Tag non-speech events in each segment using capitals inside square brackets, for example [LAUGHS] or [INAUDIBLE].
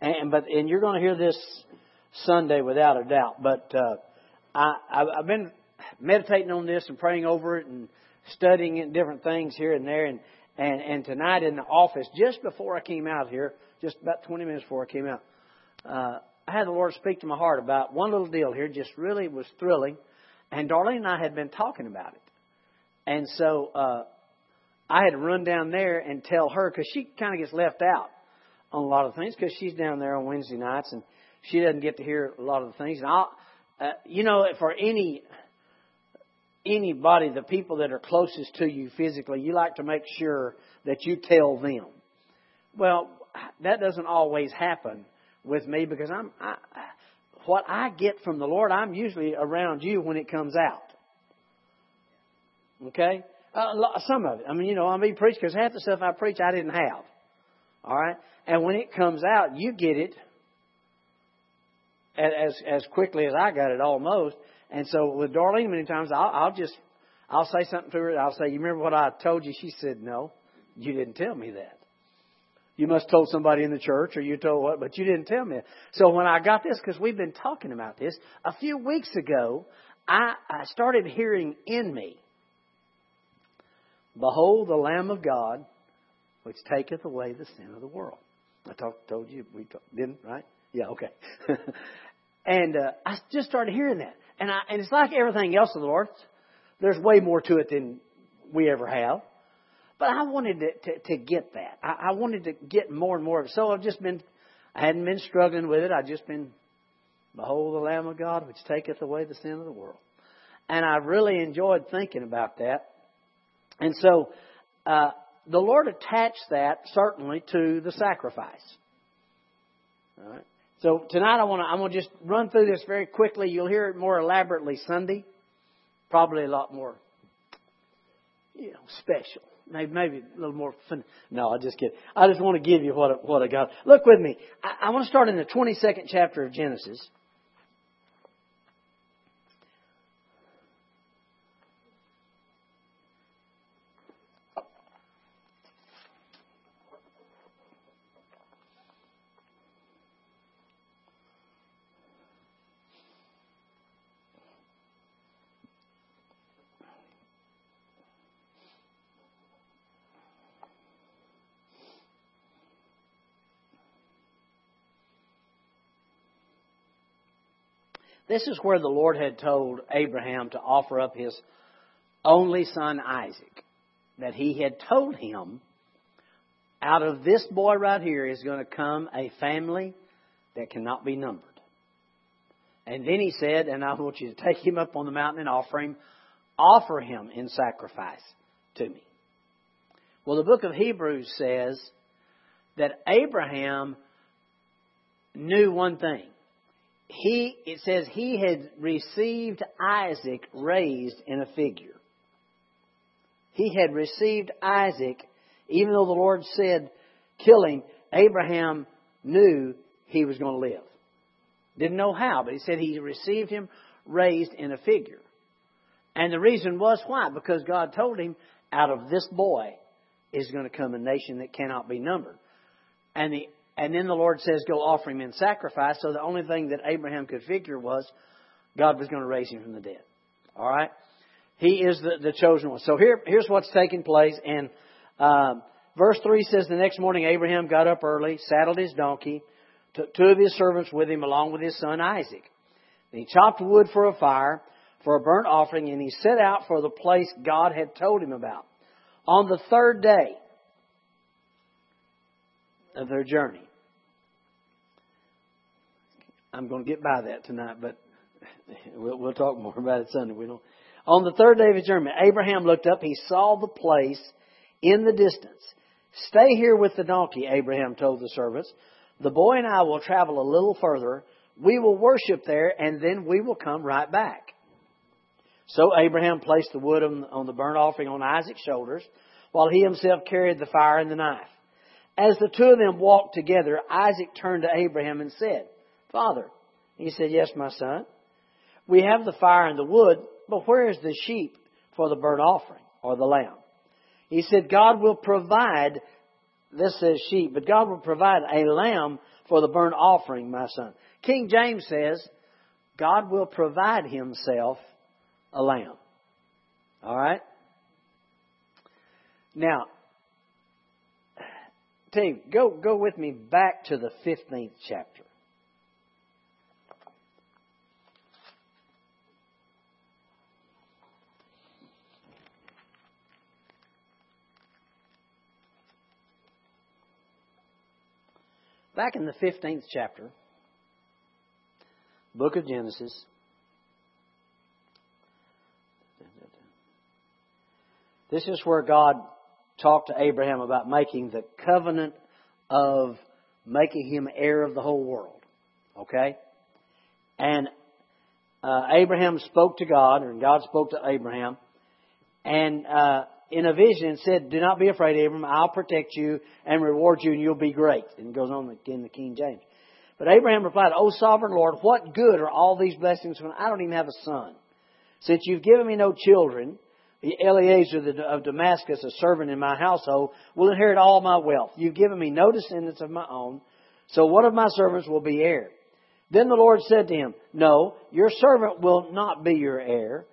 and but and you're going to hear this Sunday without a doubt. But uh, I, I've been meditating on this and praying over it and studying different things here and there. And and and tonight in the office, just before I came out here, just about 20 minutes before I came out, uh, I had the Lord speak to my heart about one little deal here. Just really was thrilling. And Darlene and I had been talking about it, and so uh, I had to run down there and tell her because she kind of gets left out on a lot of things because she's down there on Wednesday nights and she doesn't get to hear a lot of the things. And I'll, uh, you know, for any anybody, the people that are closest to you physically, you like to make sure that you tell them. Well, that doesn't always happen with me because I'm I, what I get from the Lord. I'm usually around you when it comes out. Okay, uh, some of it. I mean, you know, I mean, preach because half the stuff I preach I didn't have. All right, and when it comes out, you get it as as quickly as I got it almost. And so with Darlene, many times I'll, I'll just I'll say something to her. I'll say, "You remember what I told you?" She said, "No, you didn't tell me that. You must have told somebody in the church, or you told what, but you didn't tell me." So when I got this, because we've been talking about this a few weeks ago, I, I started hearing in me, "Behold, the Lamb of God, which taketh away the sin of the world." I talk, told you we talk, didn't right? Yeah, okay. [LAUGHS] and uh, I just started hearing that. And, I, and it's like everything else of the Lord. There's way more to it than we ever have. But I wanted to, to, to get that. I, I wanted to get more and more of it. So I've just been, I hadn't been struggling with it. I've just been, behold the Lamb of God which taketh away the sin of the world. And I really enjoyed thinking about that. And so, uh, the Lord attached that certainly to the sacrifice. All right. So tonight I want to I'm going to just run through this very quickly. You'll hear it more elaborately Sunday, probably a lot more, you know, special. Maybe maybe a little more fun. No, I just kid. I just want to give you what what I got. Look with me. I, I want to start in the 22nd chapter of Genesis. This is where the Lord had told Abraham to offer up his only son Isaac. That he had told him, out of this boy right here is going to come a family that cannot be numbered. And then he said, and I want you to take him up on the mountain and offer him, offer him in sacrifice to me. Well, the book of Hebrews says that Abraham knew one thing he, it says he had received Isaac raised in a figure. He had received Isaac, even though the Lord said, kill him, Abraham knew he was going to live. Didn't know how, but he said he received him raised in a figure. And the reason was why? Because God told him, out of this boy is going to come a nation that cannot be numbered. And the and then the Lord says, go offer him in sacrifice. So the only thing that Abraham could figure was God was going to raise him from the dead. All right? He is the, the chosen one. So here, here's what's taking place. And um, verse 3 says, The next morning Abraham got up early, saddled his donkey, took two of his servants with him along with his son Isaac. And he chopped wood for a fire, for a burnt offering, and he set out for the place God had told him about. On the third day of their journey, I'm going to get by that tonight, but [LAUGHS] we'll, we'll talk more about it Sunday. We don't. On the third day of his journey, Abraham looked up. He saw the place in the distance. Stay here with the donkey, Abraham told the servants. The boy and I will travel a little further. We will worship there, and then we will come right back. So Abraham placed the wood on the burnt offering on Isaac's shoulders, while he himself carried the fire and the knife. As the two of them walked together, Isaac turned to Abraham and said, Father. He said, Yes, my son. We have the fire and the wood, but where is the sheep for the burnt offering or the lamb? He said, God will provide this says sheep, but God will provide a lamb for the burnt offering, my son. King James says, God will provide himself a lamb. All right? Now, Team, go, go with me back to the 15th chapter. Back in the 15th chapter, book of Genesis, this is where God talked to Abraham about making the covenant of making him heir of the whole world. Okay? And uh, Abraham spoke to God, and God spoke to Abraham, and uh, in a vision said, Do not be afraid, Abraham, I'll protect you and reward you, and you'll be great. And it goes on in the King James. But Abraham replied, O sovereign Lord, what good are all these blessings when I don't even have a son? Since you've given me no children, the Eliezer of Damascus, a servant in my household, will inherit all my wealth. You've given me no descendants of my own, so one of my servants will be heir. Then the Lord said to him, No, your servant will not be your heir,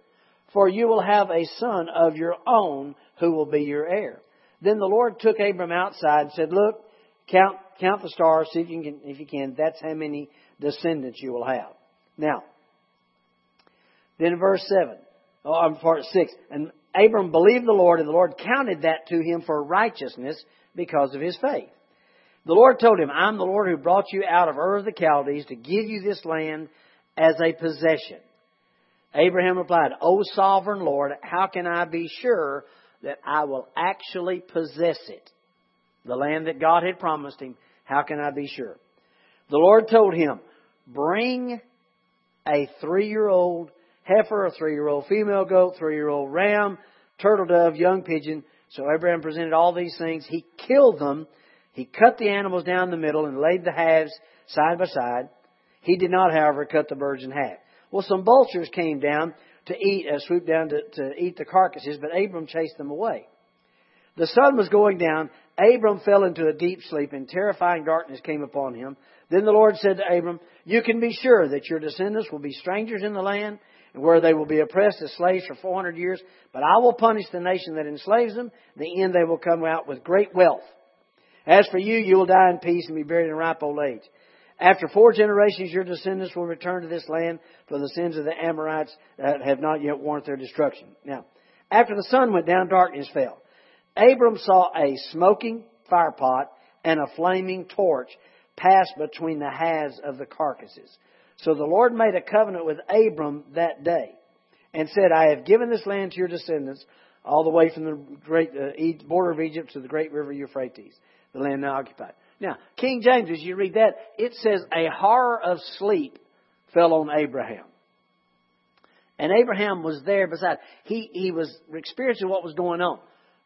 for you will have a son of your own who will be your heir. Then the Lord took Abram outside and said, Look, count, count the stars, see if you can, if you can. That's how many descendants you will have. Now, then verse 7, oh, I'm part 6, and Abram believed the Lord, and the Lord counted that to him for righteousness because of his faith. The Lord told him, I'm the Lord who brought you out of Ur of the Chaldees to give you this land as a possession. Abraham replied, O sovereign Lord, how can I be sure that I will actually possess it? The land that God had promised him, how can I be sure? The Lord told him, Bring a three year old heifer, a three year old female goat, three year old ram, turtle dove, young pigeon. So Abraham presented all these things. He killed them. He cut the animals down the middle and laid the halves side by side. He did not, however, cut the birds in half. Well, some vultures came down to eat, uh, swooped down to, to eat the carcasses, but Abram chased them away. The sun was going down. Abram fell into a deep sleep, and terrifying darkness came upon him. Then the Lord said to Abram, You can be sure that your descendants will be strangers in the land, and where they will be oppressed as slaves for 400 years. But I will punish the nation that enslaves them. In the end, they will come out with great wealth. As for you, you will die in peace and be buried in ripe old age. After four generations, your descendants will return to this land, for the sins of the Amorites that have not yet warranted their destruction. Now, after the sun went down, darkness fell. Abram saw a smoking firepot and a flaming torch pass between the halves of the carcasses. So the Lord made a covenant with Abram that day and said, I have given this land to your descendants all the way from the great uh, border of Egypt to the great river Euphrates, the land now occupied. Now, King James, as you read that, it says a horror of sleep fell on Abraham. And Abraham was there beside. He, he was experiencing what was going on.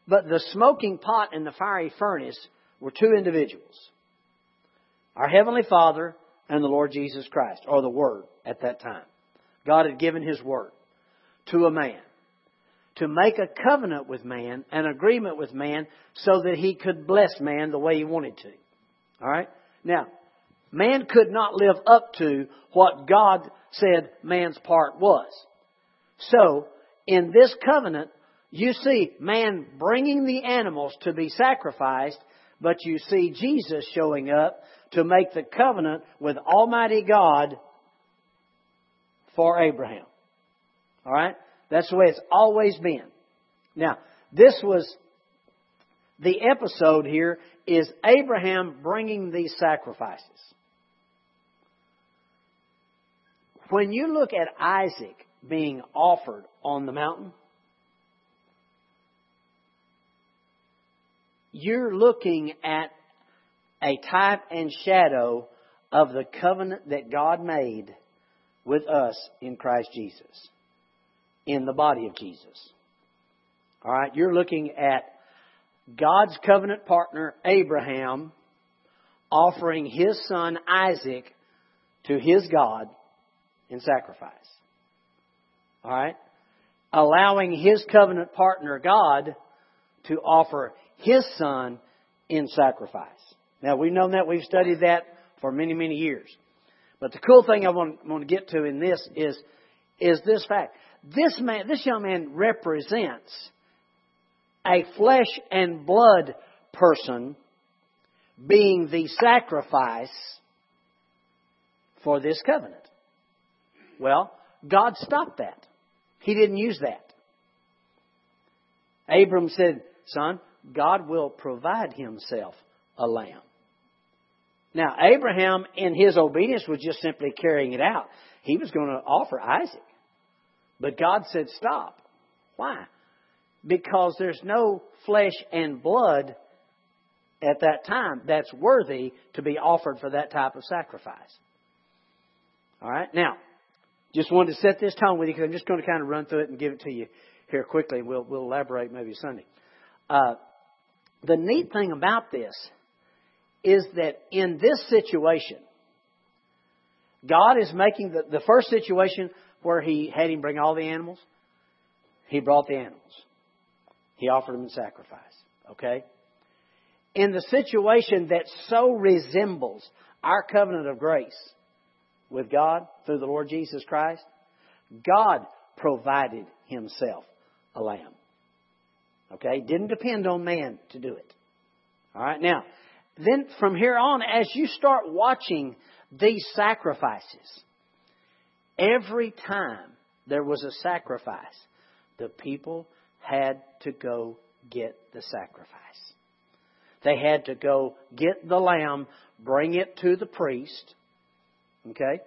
But the smoking pot and the fiery furnace were two individuals. Our Heavenly Father and the Lord Jesus Christ, or the Word at that time. God had given His Word to a man to make a covenant with man, an agreement with man, so that he could bless man the way he wanted to. Alright? Now, man could not live up to what God said man's part was. So, in this covenant, you see man bringing the animals to be sacrificed, but you see Jesus showing up to make the covenant with Almighty God for Abraham. All right? That's the way it's always been. Now, this was the episode here is Abraham bringing these sacrifices. When you look at Isaac being offered on the mountain, you're looking at a type and shadow of the covenant that God made with us in Christ Jesus, in the body of Jesus. All right, you're looking at God's covenant partner, Abraham, offering his son Isaac to his God in sacrifice. All right? Allowing his covenant partner, God, to offer his son in sacrifice. Now, we've known that. We've studied that for many, many years. But the cool thing I want, want to get to in this is, is this fact. This man, this young man represents a flesh and blood person being the sacrifice for this covenant. Well, God stopped that. He didn't use that. Abram said, Son, God will provide himself a lamb. Now, Abraham, in his obedience, was just simply carrying it out. He was going to offer Isaac. But God said, Stop. Why? Because there's no flesh and blood at that time that's worthy to be offered for that type of sacrifice. All right? Now, just wanted to set this tone with you because I'm just going to kind of run through it and give it to you here quickly. We'll, we'll elaborate maybe Sunday. Uh, the neat thing about this is that in this situation, God is making the, the first situation where He had him bring all the animals, He brought the animals. He offered him in sacrifice. Okay? In the situation that so resembles our covenant of grace with God through the Lord Jesus Christ, God provided Himself a lamb. Okay? Didn't depend on man to do it. All right? Now, then from here on, as you start watching these sacrifices, every time there was a sacrifice, the people had to go get the sacrifice. They had to go get the lamb, bring it to the priest. Okay?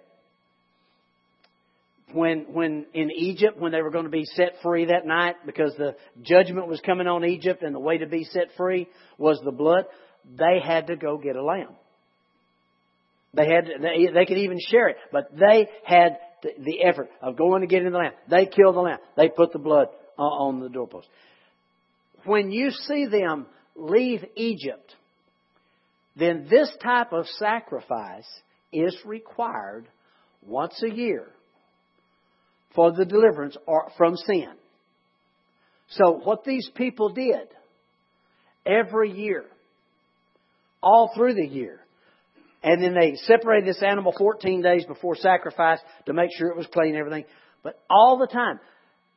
when when in Egypt when they were going to be set free that night because the judgment was coming on Egypt and the way to be set free was the blood, they had to go get a lamb. They had they, they could even share it, but they had the, the effort of going to get in the lamb. They killed the lamb. They put the blood Uh, on the doorpost. When you see them leave Egypt, then this type of sacrifice is required once a year for the deliverance from sin. So what these people did every year, all through the year, and then they separated this animal 14 days before sacrifice to make sure it was clean and everything. But all the time,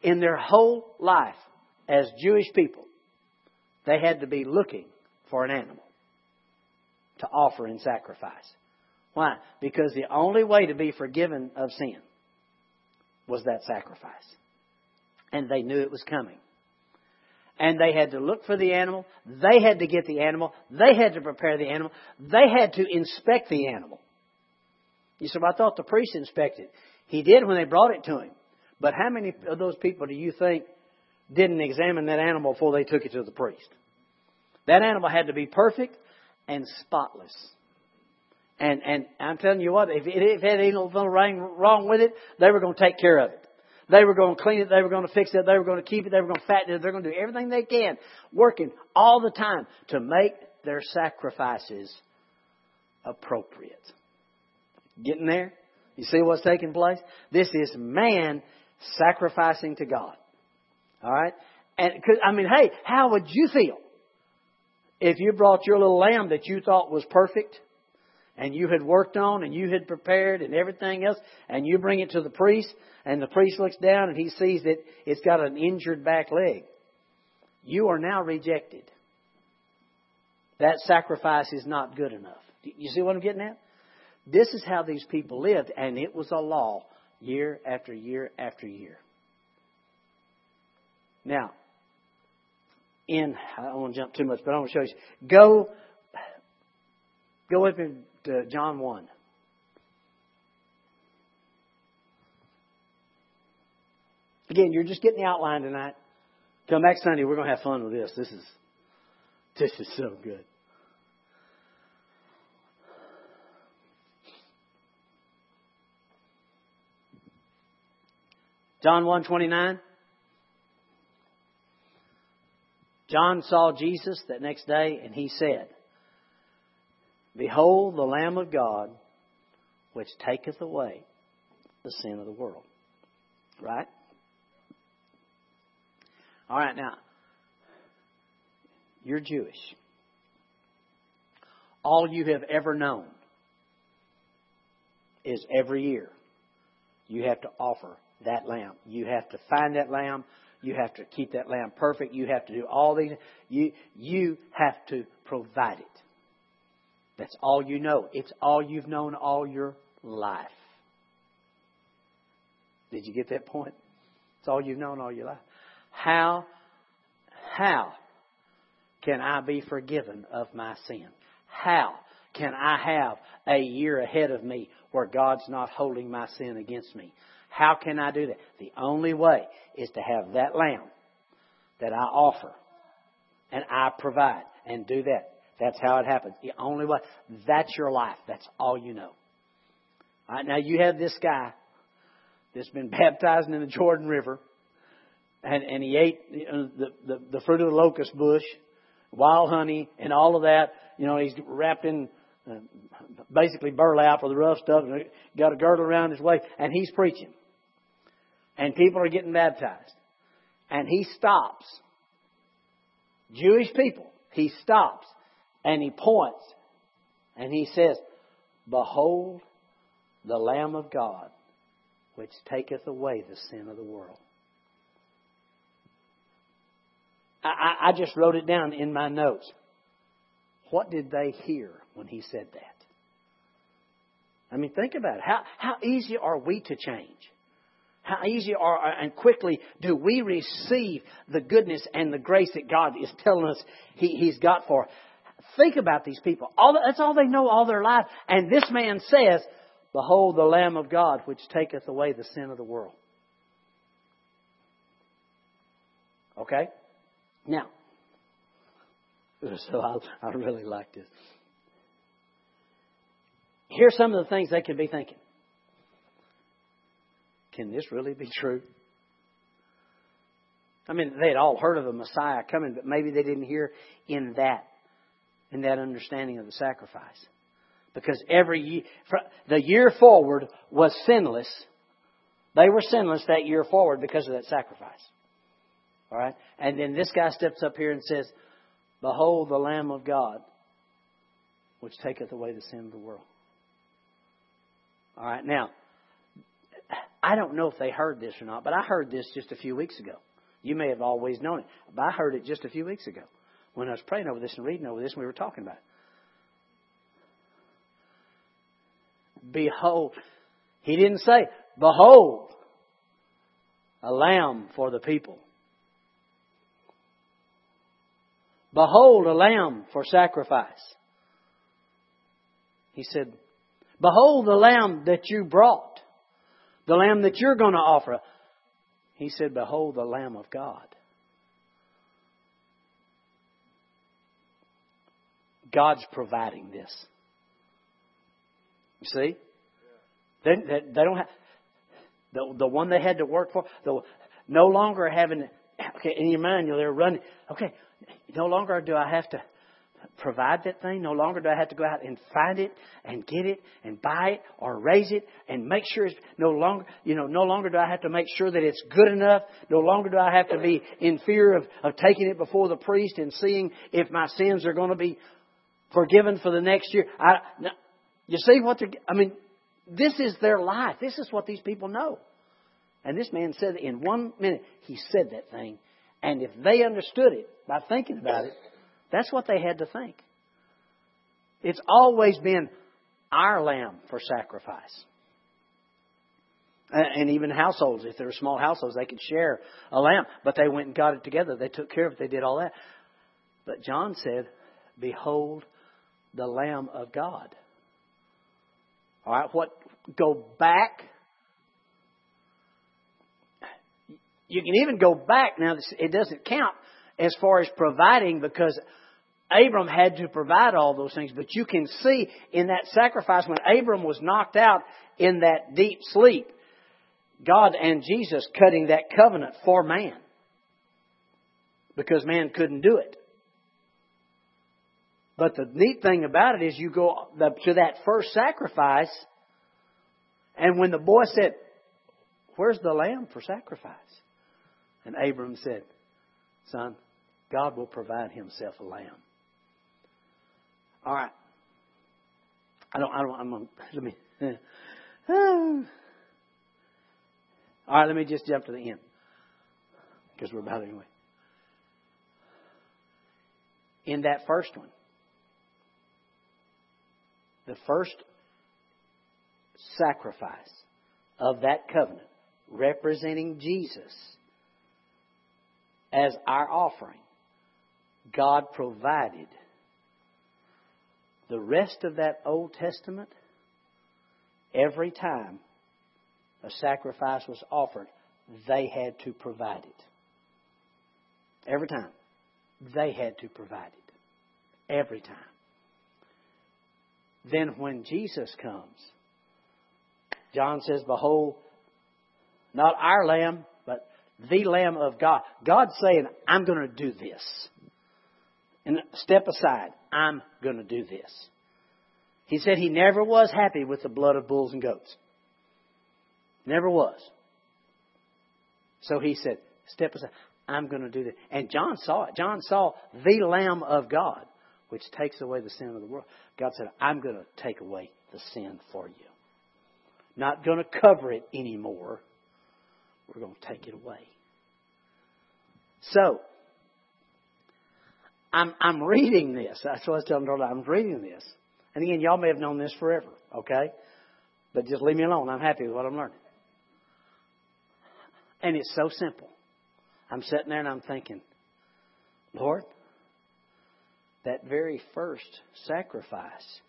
in their whole life as Jewish people, they had to be looking for an animal to offer in sacrifice. Why? Because the only way to be forgiven of sin was that sacrifice. And they knew it was coming. And they had to look for the animal. They had to get the animal. They had to prepare the animal. They had to inspect the animal. You said, well, I thought the priest inspected. He did when they brought it to him. But how many of those people do you think didn't examine that animal before they took it to the priest? That animal had to be perfect and spotless. And and I'm telling you what, if it, if it had anything wrong with it, they were going to take care of it. They were going to clean it. They were going to fix it. They were going to keep it. They were going to fatten it. They're going to do everything they can, working all the time to make their sacrifices appropriate. Getting there? You see what's taking place? This is man sacrificing to God. All right? And cause, I mean, hey, how would you feel if you brought your little lamb that you thought was perfect and you had worked on and you had prepared and everything else, and you bring it to the priest, and the priest looks down and he sees that it's got an injured back leg. You are now rejected. That sacrifice is not good enough. You see what I'm getting at? This is how these people lived, and it was a law year after year after year. Now, in I don't want to jump too much, but I want to show you. Go, go up in uh, John 1. Again, you're just getting the outline tonight. Come back Sunday, we're going to have fun with this. This is this is so good. John 129. John saw Jesus that next day and he said, Behold the Lamb of God, which taketh away the sin of the world. Right? All right, now, you're Jewish. all you have ever known is every year you have to offer that lamb. You have to find that lamb. You have to keep that lamb perfect. You have to do all these. You, you have to provide it. That's all you know. It's all you've known all your life. Did you get that point? It's all you've known all your life. How, how can I be forgiven of my sin? How can I have a year ahead of me where God's not holding my sin against me? How can I do that? The only way is to have that lamb that I offer and I provide and do that. That's how it happens. The only way. That's your life. That's all you know. All right, now you have this guy that's been [LAUGHS] baptized in the Jordan River, and, and he ate the, the, the fruit of the locust bush, wild honey, and all of that. You know, he's wrapped in uh, basically burlap or the rough stuff, and got a girdle around his waist, and he's preaching and people are getting baptized. And he stops. Jewish people, he stops and he points and he says, Behold the Lamb of God, which taketh away the sin of the world. I, I, just wrote it down in my notes. What did they hear when he said that? I mean, think about it. How, how easy are we to change? How easy are, uh, and quickly do we receive the goodness and the grace that God is telling us he, He's got for. Think about these people. All, that's all they know all their life. And this man says, Behold the Lamb of God, which taketh away the sin of the world. Okay? Now, [LAUGHS] so I, I really like this. Here's some of the things they could be thinking. Can this really be true? I mean, they had all heard of a Messiah coming, but maybe they didn't hear in that, in that understanding of the sacrifice. Because every year, the year forward was sinless. They were sinless that year forward because of that sacrifice. All right? And then this guy steps up here and says, Behold the Lamb of God, which taketh away the sin of the world. All right, now, I don't know if they heard this or not, but I heard this just a few weeks ago. You may have always known it, but I heard it just a few weeks ago when I was praying over this and reading over this and we were talking about it. Behold, he didn't say, Behold, a lamb for the people. Behold, a lamb for sacrifice. He said, Behold the lamb that you brought the lamb that you're going to offer. He said, Behold the Lamb of God. God's providing this. You see? They, they, they don't have the the one they had to work for. The no longer having okay in your mind you're there running. Okay, no longer do I have to provide that thing. No longer do I have to go out and find it and get it and buy it or raise it and make sure it's no longer, you know, no longer do I have to make sure that it's good enough. No longer do I have to be in fear of, of taking it before the priest and seeing if my sins are going to be forgiven for the next year. I, you see what they're, I mean, this is their life. This is what these people know. And this man said in one minute, he said that thing. And if they understood it by thinking about it, that's what they had to think. It's always been our lamb for sacrifice. And even households, if there were small households, they could share a lamb. But they went and got it together. They took care of it. They did all that. But John said, Behold the Lamb of God. All right, what? Go back. You can even go back. Now, it doesn't count as far as providing because Abram had to provide all those things. But you can see in that sacrifice when Abram was knocked out in that deep sleep, God and Jesus cutting that covenant for man. Because man couldn't do it. But the neat thing about it is you go to that first sacrifice, and when the boy said, Where's the lamb for sacrifice? And Abram said, Son, God will provide himself a lamb. All right. I don't, I don't, I'm, gonna- let me, [SIGHS] all right, let me just jump to the end. Because we're about anyway. In that first one, the first sacrifice of that covenant, representing Jesus as our offering, God provided. The rest of that Old Testament, every time a sacrifice was offered, they had to provide it. Every time. They had to provide it. Every time. Then when Jesus comes, John says, Behold, not our lamb, but the Lamb of God. God's saying, I'm going to do this. And step aside. I'm going to do this. He said he never was happy with the blood of bulls and goats. Never was. So he said, step aside. I'm going to do this. And John saw it. John saw the Lamb of God, which takes away the sin of the world. God said, I'm going to take away the sin for you. Not going to cover it anymore. We're going to take it away. So, I'm, I'm reading this. That's what I was telling Darla. I'm reading this. And again, y'all may have known this forever, okay? But just leave me alone. I'm happy with what I'm learning. And it's so simple. I'm sitting there and I'm thinking, Lord, that very first sacrifice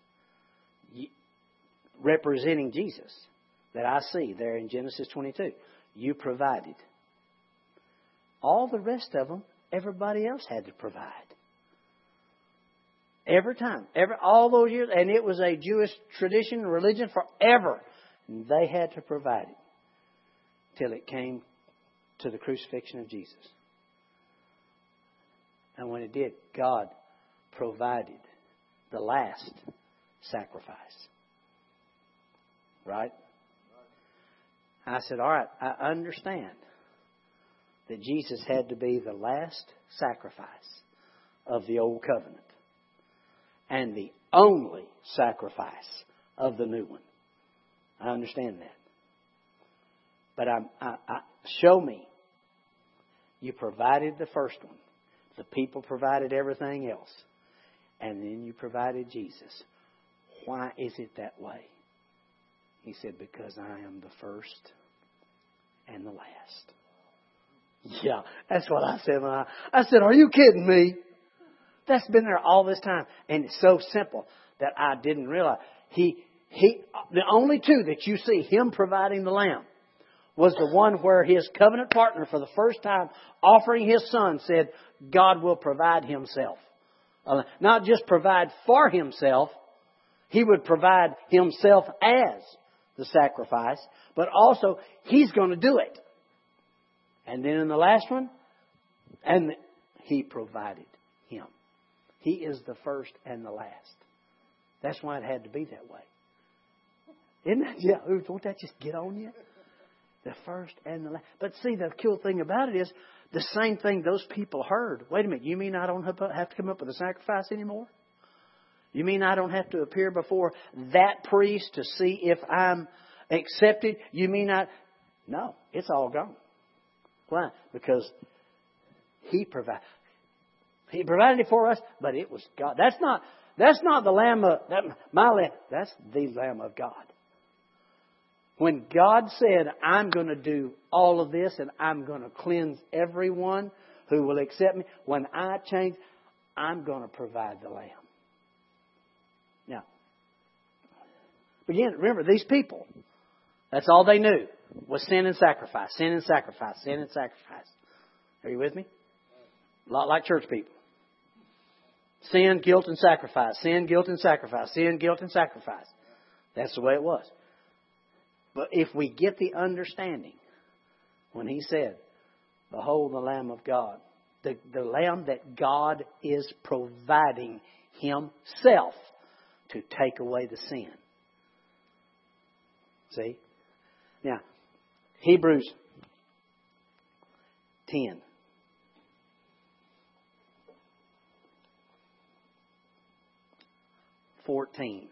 representing Jesus that I see there in Genesis 22, you provided. All the rest of them, everybody else had to provide. Every time, every all those years, and it was a Jewish tradition, religion forever. They had to provide it till it came to the crucifixion of Jesus. And when it did, God provided the last sacrifice. Right? I said, All right, I understand that Jesus had to be the last sacrifice of the old covenant and the only sacrifice of the new one. I understand that. But I, I, I, show me. You provided the first one. The people provided everything else. And then you provided Jesus. Why is it that way? He said, Because I am the first and the last. Yeah, that's what I said I, I said, Are you kidding me? That's been there all this time. And it's so simple that I didn't realize. He, he, the only two that you see him providing the lamb was the one where his covenant partner for the first time offering his son said, God will provide himself. Uh, not just provide for himself, he would provide himself as the sacrifice, but also he's going to do it. And then in the last one, and he provided him. He is the first and the last. That's why it had to be that way. Isn't that, yeah, won't that just get on you? The first and the last. But see, the cool thing about it is the same thing those people heard. Wait a minute, you mean I don't have to come up with a sacrifice anymore? You mean I don't have to appear before that priest to see if I'm accepted? You mean I. No, it's all gone. Why? Because He provided. He provided it for us, but it was God. That's not. That's not the Lamb of that, my Lamb. That's the Lamb of God. When God said, I'm going to do all of this and I'm going to cleanse everyone who will accept me, when I change, I'm going to provide the Lamb. Now, again, remember, these people, that's all they knew was sin and sacrifice, sin and sacrifice, sin and sacrifice. Are you with me? A lot like church people. Sin, guilt, and sacrifice. Sin, guilt, and sacrifice. Sin, guilt, and sacrifice. That's the way it was. But if we get the understanding, when he said, Behold the Lamb of God, the, the Lamb that God is providing Himself to take away the sin. See? Now, Hebrews 10. 14.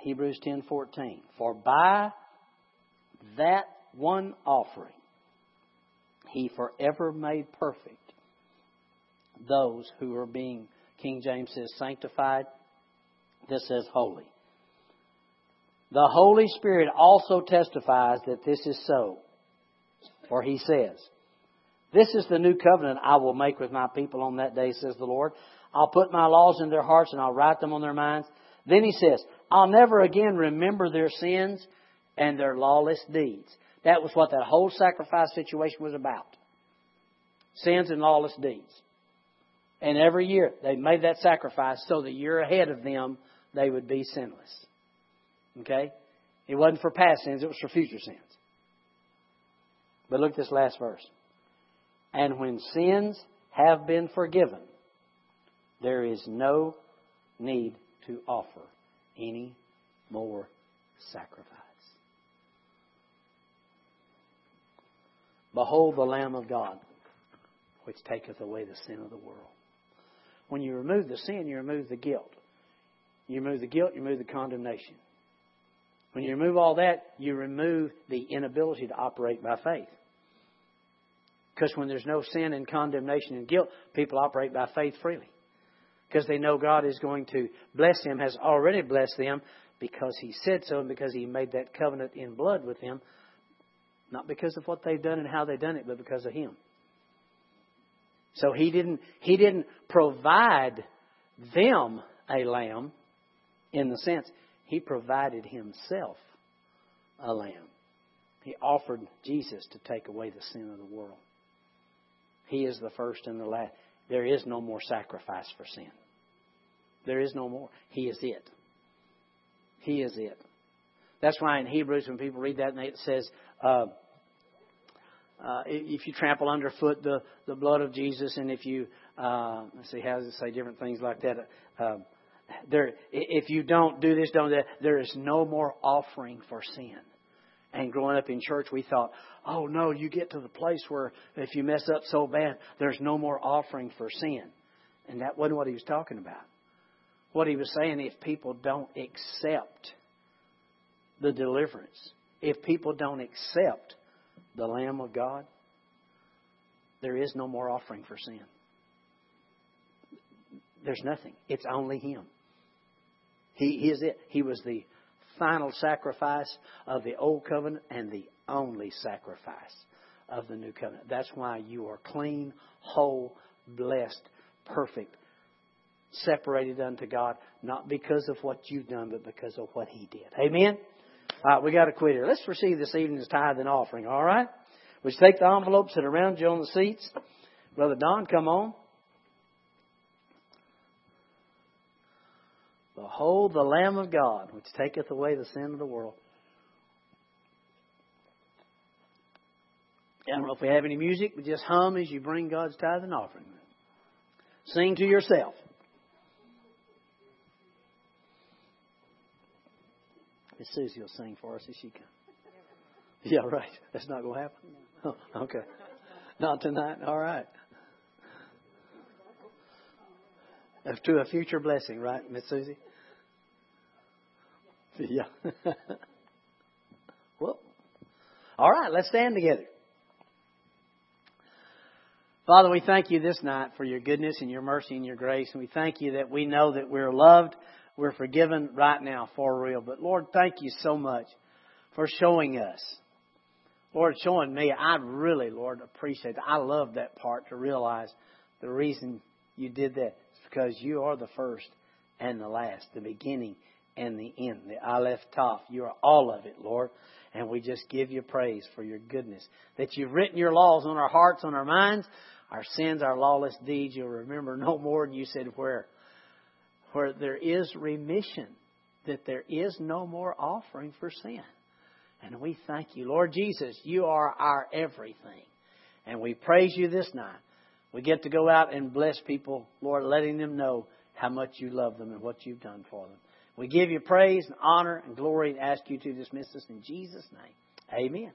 Hebrews 10:14 For by that one offering he forever made perfect those who are being King James says sanctified. This says holy. The Holy Spirit also testifies that this is so. For he says, This is the new covenant I will make with my people on that day, says the Lord. I'll put my laws in their hearts and I'll write them on their minds. Then he says, I'll never again remember their sins and their lawless deeds. That was what that whole sacrifice situation was about. Sins and lawless deeds. And every year they made that sacrifice so the year ahead of them they would be sinless. Okay? It wasn't for past sins, it was for future sins. But look at this last verse. And when sins have been forgiven, there is no need to offer any more sacrifice. Behold the Lamb of God, which taketh away the sin of the world. When you remove the sin, you remove the guilt. You remove the guilt, you remove the condemnation. When you remove all that, you remove the inability to operate by faith. Because when there's no sin and condemnation and guilt, people operate by faith freely. Because they know God is going to bless them, has already blessed them, because He said so and because He made that covenant in blood with them. Not because of what they've done and how they've done it, but because of Him. So he didn't, he didn't provide them a lamb in the sense, he provided himself a lamb. He offered Jesus to take away the sin of the world. He is the first and the last. There is no more sacrifice for sin. There is no more. He is it. He is it. That's why in Hebrews, when people read that, and it says, uh, uh, if you trample underfoot the, the blood of Jesus, and if you, uh, let's see, how does it say different things like that? Uh, there, if you don't do this, don't do that, there is no more offering for sin. And growing up in church, we thought, oh no, you get to the place where if you mess up so bad, there's no more offering for sin. And that wasn't what he was talking about. What he was saying, if people don't accept the deliverance, if people don't accept the Lamb of God, there is no more offering for sin. There's nothing. It's only Him. He, he is it. He was the final sacrifice of the old covenant and the only sacrifice of the new covenant. That's why you are clean, whole, blessed, perfect, separated unto God, not because of what you've done, but because of what He did. Amen? All right, we got to quit here. Let's receive this evening's tithe and offering, all right? Would you take the envelopes that are around you on the seats? Brother Don, come on. Behold the Lamb of God, which taketh away the sin of the world. I don't know if we have any music, but just hum as you bring God's tithe and offering. Sing to yourself. Miss Susie will sing for us if she can. Yeah, right. That's not going to happen. Oh, okay. Not tonight. All right. To a future blessing, right, Miss Susie? Yeah. [LAUGHS] well, all right. Let's stand together. Father, we thank you this night for your goodness and your mercy and your grace, and we thank you that we know that we're loved we're forgiven right now for real. But Lord, thank you so much for showing us. Lord, showing me, I really, Lord, appreciate that. I love that part to realize the reason you did that is because you are the first and the last, the beginning and the end, the Aleph Toph. You are all of it, Lord. And we just give you praise for your goodness. That you've written your laws on our hearts, on our minds, our sins, our lawless deeds. You'll remember no more. And you said, where? Where there is remission, that there is no more offering for sin. And we thank you. Lord Jesus, you are our everything. And we praise you this night. We get to go out and bless people, Lord, letting them know how much you love them and what you've done for them. We give you praise and honor and glory and ask you to dismiss us in Jesus' name. Amen.